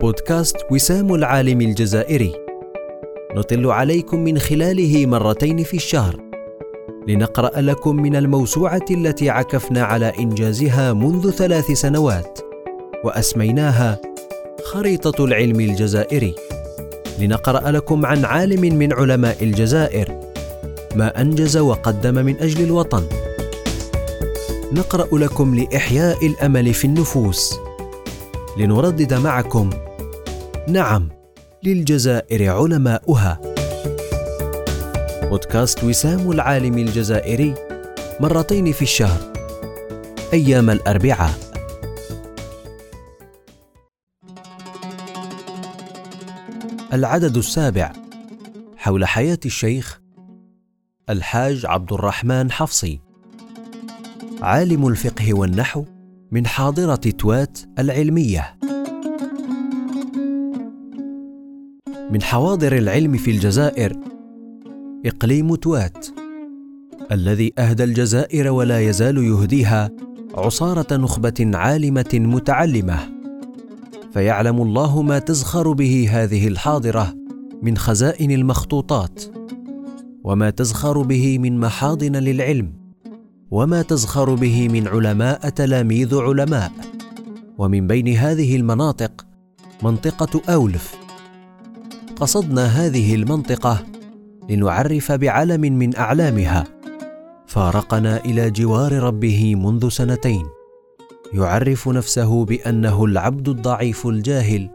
بودكاست وسام العالم الجزائري. نطل عليكم من خلاله مرتين في الشهر. لنقرأ لكم من الموسوعة التي عكفنا على إنجازها منذ ثلاث سنوات وأسميناها خريطة العلم الجزائري. لنقرأ لكم عن عالم من علماء الجزائر ما أنجز وقدم من أجل الوطن. نقرأ لكم لإحياء الأمل في النفوس. لنردد معكم نعم للجزائر علماؤها. بودكاست وسام العالم الجزائري مرتين في الشهر أيام الأربعاء. العدد السابع حول حياة الشيخ الحاج عبد الرحمن حفصي عالم الفقه والنحو من حاضرة توات العلمية. من حواضر العلم في الجزائر. إقليم توات الذي أهدى الجزائر ولا يزال يهديها عصارة نخبة عالمة متعلمة. فيعلم الله ما تزخر به هذه الحاضرة من خزائن المخطوطات وما تزخر به من محاضن للعلم وما تزخر به من علماء تلاميذ علماء. ومن بين هذه المناطق منطقة أولف قصدنا هذه المنطقة لنعرف بعلم من أعلامها. فارقنا إلى جوار ربه منذ سنتين. يعرف نفسه بأنه العبد الضعيف الجاهل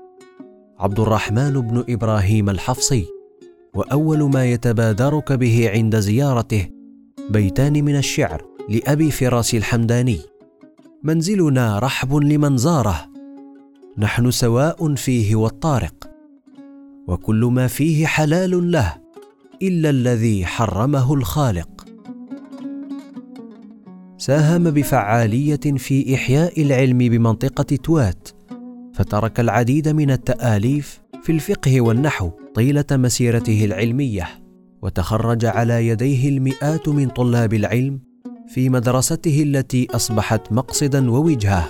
عبد الرحمن بن إبراهيم الحفصي. وأول ما يتبادرك به عند زيارته بيتان من الشعر لأبي فراس الحمداني. منزلنا رحب لمن زاره. نحن سواء فيه والطارق. وكل ما فيه حلال له إلا الذي حرمه الخالق. ساهم بفعالية في إحياء العلم بمنطقة توات فترك العديد من التآليف في الفقه والنحو طيلة مسيرته العلمية وتخرج على يديه المئات من طلاب العلم في مدرسته التي أصبحت مقصدا ووجهه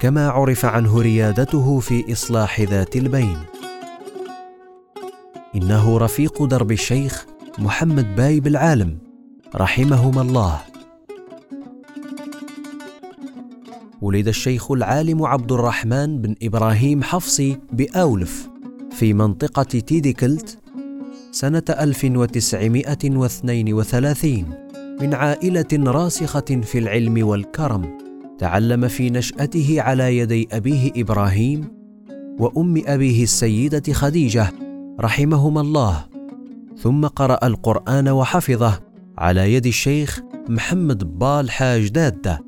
كما عرف عنه ريادته في إصلاح ذات البين. إنه رفيق درب الشيخ محمد بايب العالم رحمهما الله. ولد الشيخ العالم عبد الرحمن بن إبراهيم حفصي بأولف في منطقة تيديكلت سنة 1932 من عائلة راسخة في العلم والكرم تعلم في نشأته على يدي أبيه إبراهيم وأم أبيه السيدة خديجة رحمهما الله. ثم قرأ القرآن وحفظه على يد الشيخ محمد بال حاج دادة.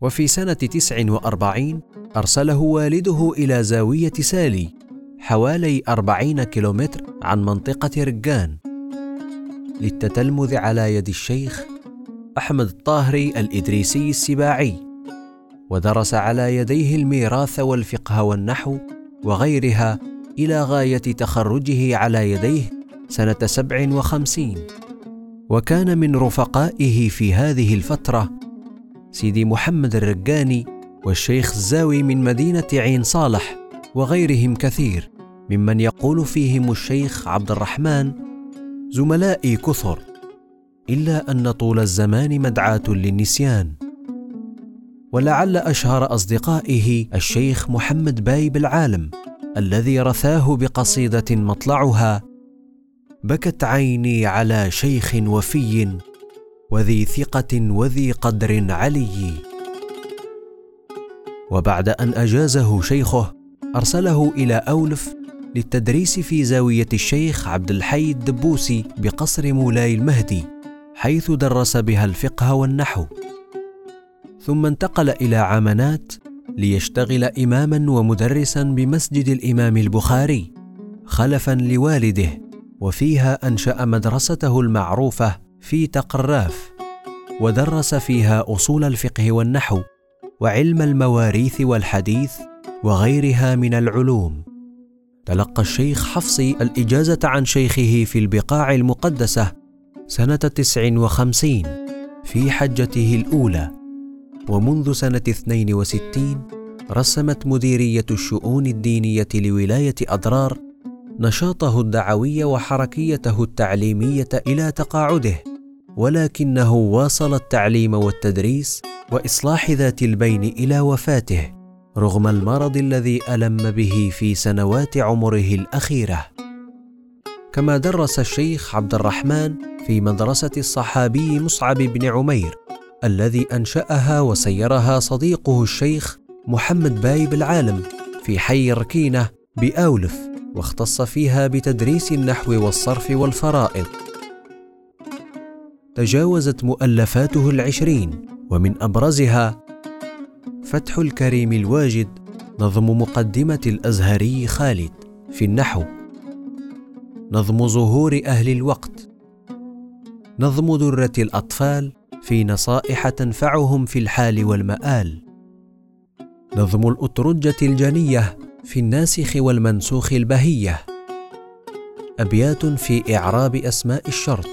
وفي سنة تسع وأربعين أرسله والده إلى زاوية سالي حوالي أربعين كيلومتر عن منطقة رجان. للتتلمذ على يد الشيخ أحمد الطاهري الإدريسي السباعي. ودرس على يديه الميراث والفقه والنحو وغيرها إلى غاية تخرجه على يديه سنة سبع وخمسين. وكان من رفقائه في هذه الفترة سيدي محمد الرجاني والشيخ الزاوي من مدينة عين صالح وغيرهم كثير ممن يقول فيهم الشيخ عبد الرحمن زملائي كثر إلا أن طول الزمان مدعاة للنسيان. ولعل أشهر أصدقائه الشيخ محمد بايب العالم الذي رثاه بقصيدة مطلعها بكت عيني على شيخ وفي وذي ثقة وذي قدر علي. وبعد أن أجازه شيخه أرسله إلى أولف للتدريس في زاوية الشيخ عبد الحي الدبوسي بقصر مولاي المهدي حيث درس بها الفقه والنحو. ثم انتقل إلى عمنات ليشتغل إماما ومدرسا بمسجد الإمام البخاري خلفا لوالده وفيها أنشأ مدرسته المعروفة في تقراف ودرس فيها أصول الفقه والنحو وعلم المواريث والحديث وغيرها من العلوم. تلقى الشيخ حفصي الإجازة عن شيخه في البقاع المقدسة سنة تسع وخمسين في حجته الأولى. ومنذ سنة 62 رسمت مديرية الشؤون الدينية لولاية أضرار نشاطه الدعوي وحركيته التعليمية إلى تقاعده ولكنه واصل التعليم والتدريس وإصلاح ذات البين إلى وفاته رغم المرض الذي ألم به في سنوات عمره الأخيرة. كما درس الشيخ عبد الرحمن في مدرسة الصحابي مصعب بن عمير الذي أنشأها وسيرها صديقه الشيخ محمد بايب العالم في حي ركينه بآولف واختص فيها بتدريس النحو والصرف والفرائض. تجاوزت مؤلفاته العشرين ومن أبرزها فتح الكريم الواجد نظم مقدمة الأزهري خالد في النحو. نظم ظهور أهل الوقت. نظم دره الأطفال في نصائح تنفعهم في الحال والمآل. نظم الأترجة الجنية في الناسخ والمنسوخ البهية. أبيات في إعراب أسماء الشرط.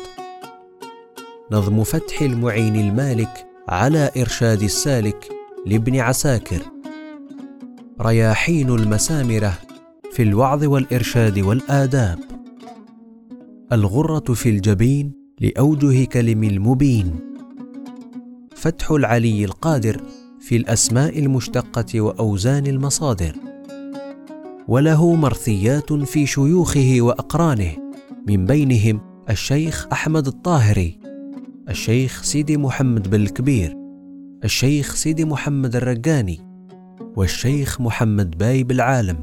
نظم فتح المعين المالك على إرشاد السالك لابن عساكر. رياحين المسامرة في الوعظ والإرشاد والآداب. الغرة في الجبين لأوجه كلم المبين. فتح العلي القادر في الأسماء المشتقة وأوزان المصادر. وله مرثيات في شيوخه وأقرانه من بينهم الشيخ أحمد الطاهري الشيخ سيدي محمد بن الكبير الشيخ سيدي محمد الرقاني والشيخ محمد باي بلعالم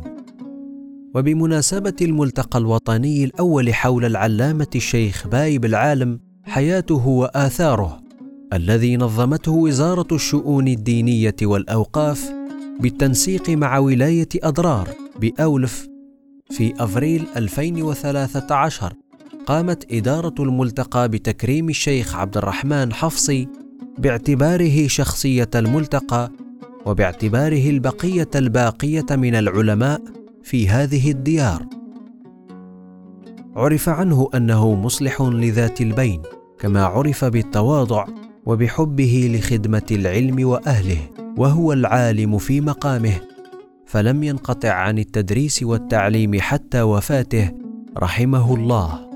وبمناسبة الملتقى الوطني الأول حول العلامة الشيخ باي بلعالم حياته وآثاره. الذي نظمته وزارة الشؤون الدينية والأوقاف بالتنسيق مع ولاية أدرار بأولف في أفريل 2013 قامت إدارة الملتقى بتكريم الشيخ عبد الرحمن حفصي باعتباره شخصية الملتقى وباعتباره البقية الباقية من العلماء في هذه الديار. عرف عنه أنه مصلح لذات البين كما عرف بالتواضع وبحبه لخدمة العلم وأهله وهو العالم في مقامه. فلم ينقطع عن التدريس والتعليم حتى وفاته رحمه الله.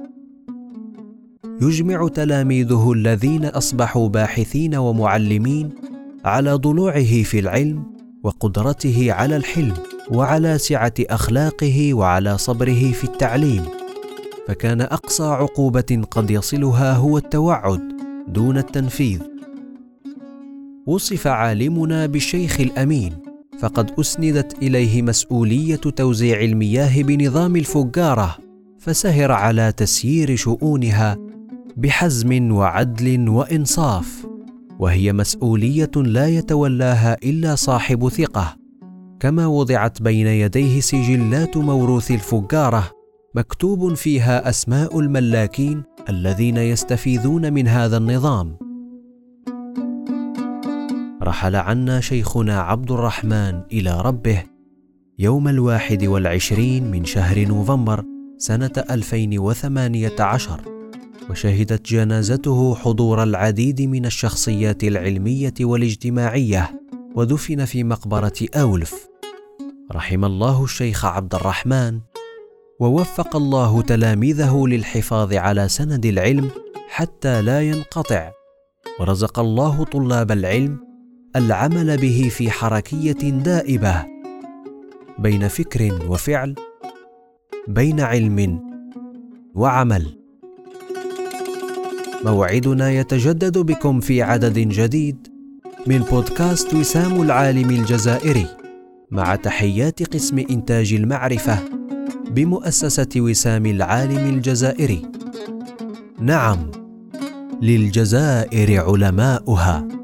يجمع تلاميذه الذين أصبحوا باحثين ومعلمين على ضلوعه في العلم وقدرته على الحلم وعلى سعة أخلاقه وعلى صبره في التعليم. فكان أقصى عقوبة قد يصلها هو التوعد دون التنفيذ. وصف عالمنا بالشيخ الأمين فقد أسندت إليه مسؤولية توزيع المياه بنظام الفجارة فسهر على تسيير شؤونها بحزم وعدل وإنصاف وهي مسؤولية لا يتولاها إلا صاحب ثقة. كما وضعت بين يديه سجلات موروث الفجارة مكتوب فيها أسماء الملاكين الذين يستفيدون من هذا النظام. رحل عنا شيخنا عبد الرحمن إلى ربه يوم الواحد والعشرين من شهر نوفمبر سنة 2018 وشهدت جنازته حضور العديد من الشخصيات العلمية والاجتماعية ودفن في مقبرة أولف. رحم الله الشيخ عبد الرحمن ووفق الله تلاميذه للحفاظ على سند العلم حتى لا ينقطع. ورزق الله طلاب العلم العمل به في حركية دائبة. بين فكر وفعل بين علم وعمل. موعدنا يتجدد بكم في عدد جديد من بودكاست وسام العالم الجزائري. مع تحيات قسم إنتاج المعرفة. بمؤسسة وسام العالم الجزائري. نعم، للجزائر علماؤها.